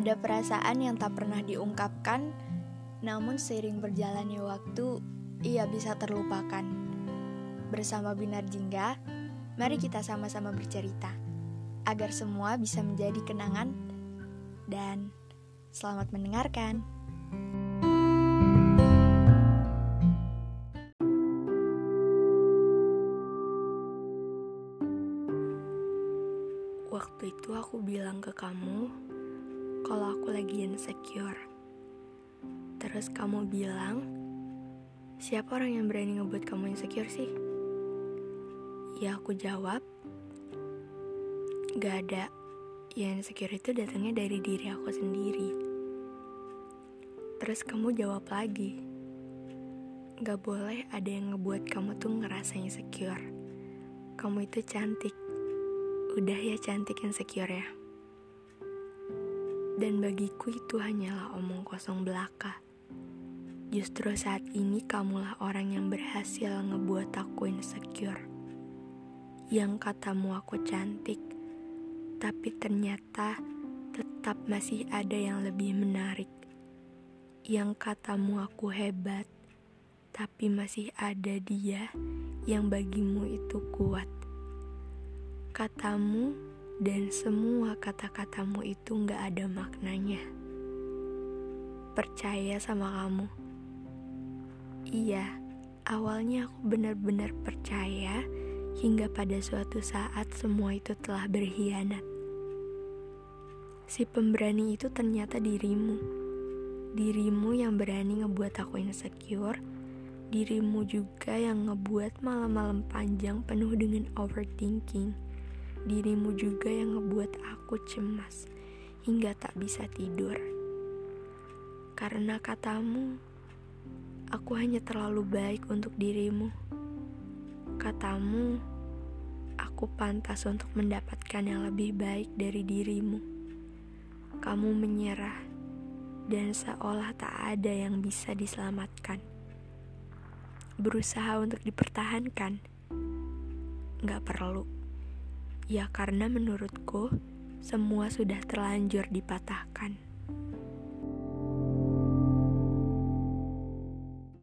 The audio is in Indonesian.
Ada perasaan yang tak pernah diungkapkan, namun seiring berjalannya waktu, ia bisa terlupakan. Bersama Binar Jingga, mari kita sama-sama bercerita, agar semua bisa menjadi kenangan, dan selamat mendengarkan. Waktu itu aku bilang ke kamu kalau aku lagi insecure. Terus kamu bilang, siapa orang yang berani ngebuat kamu insecure sih? Ya aku jawab, gak ada. Ya insecure itu datangnya dari diri aku sendiri. Terus kamu jawab lagi, gak boleh ada yang ngebuat kamu tuh ngerasa insecure. Kamu itu cantik. Udah ya cantik insecure ya. Dan bagiku itu hanyalah omong kosong belaka. Justru saat ini kamulah orang yang berhasil ngebuat aku insecure. Yang katamu aku cantik, tapi ternyata tetap masih ada yang lebih menarik. Yang katamu aku hebat, tapi masih ada dia yang bagimu itu kuat. Katamu dan semua kata-katamu itu gak ada maknanya. Percaya sama kamu. Iya, awalnya aku benar-benar percaya hingga pada suatu saat semua itu telah berkhianat. Si pemberani itu ternyata dirimu. Dirimu yang berani ngebuat aku insecure, dirimu juga yang ngebuat malam-malam panjang penuh dengan overthinking dirimu juga yang ngebuat aku cemas hingga tak bisa tidur. Karena katamu, aku hanya terlalu baik untuk dirimu. Katamu, aku pantas untuk mendapatkan yang lebih baik dari dirimu. Kamu menyerah, dan seolah tak ada yang bisa diselamatkan. Berusaha untuk dipertahankan, gak perlu. Ya karena menurutku semua sudah terlanjur dipatahkan.